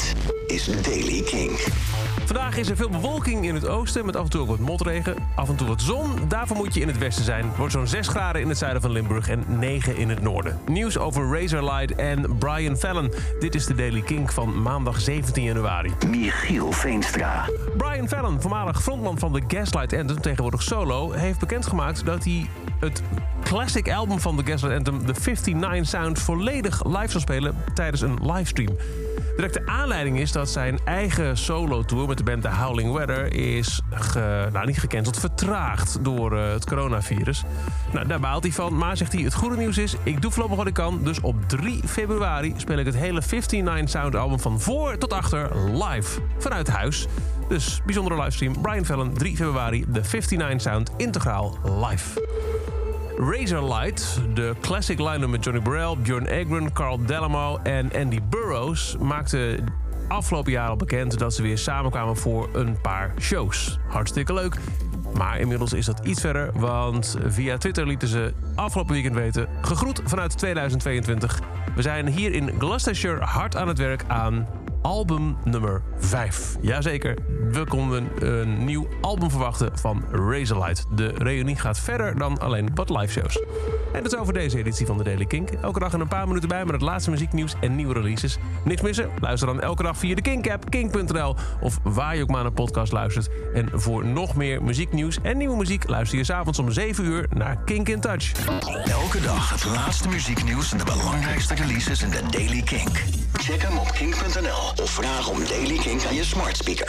Dit is Daily King. Vandaag is er veel bewolking in het oosten met af en toe ook wat motregen. Af en toe wat zon. Daarvoor moet je in het westen zijn. Het wordt zo'n 6 graden in het zuiden van Limburg en 9 in het noorden. Nieuws over Razorlight en Brian Fallon. Dit is de Daily King van maandag 17 januari. Michiel Veenstra. Brian Fallon, voormalig frontman van de Gaslight Anthem, tegenwoordig solo, heeft bekendgemaakt dat hij het classic album van de Gaslight Anthem, de 59 Sound, volledig live zal spelen tijdens een livestream. Directe aanleiding is dat zijn eigen solo-tour met de band The Howling Weather is nou, niet gecanceld, vertraagd door uh, het coronavirus. Nou, daar baalt hij van, maar zegt hij: Het goede nieuws is, ik doe voorlopig wat ik kan. Dus op 3 februari speel ik het hele 59 Sound album van voor tot achter live vanuit huis. Dus bijzondere livestream. Brian Fallon, 3 februari, de 59 Sound integraal live. Razorlight, de classic line met Johnny Burrell, Bjorn Egren, Carl Delamo en Andy Burroughs... maakten afgelopen jaar al bekend dat ze weer samenkwamen voor een paar shows. Hartstikke leuk. Maar inmiddels is dat iets verder, want via Twitter lieten ze afgelopen weekend weten... gegroet vanuit 2022. We zijn hier in Gloucestershire hard aan het werk aan album nummer 5. Jazeker, we konden een nieuw album verwachten van Razorlight. De reunie gaat verder dan alleen wat live shows. En dat is over deze editie van de Daily Kink. Elke dag een paar minuten bij met het laatste muzieknieuws en nieuwe releases. Niks missen? Luister dan elke dag via de Kink-app, kink.nl... of waar je ook maar naar een podcast luistert. En voor nog meer muzieknieuws en nieuwe muziek... luister je s'avonds om 7 uur naar Kink in Touch. Elke dag het laatste muzieknieuws en de belangrijkste releases in de Daily Kink. Check hem op kink.nl of vraag om Daily Kink aan je smart speaker.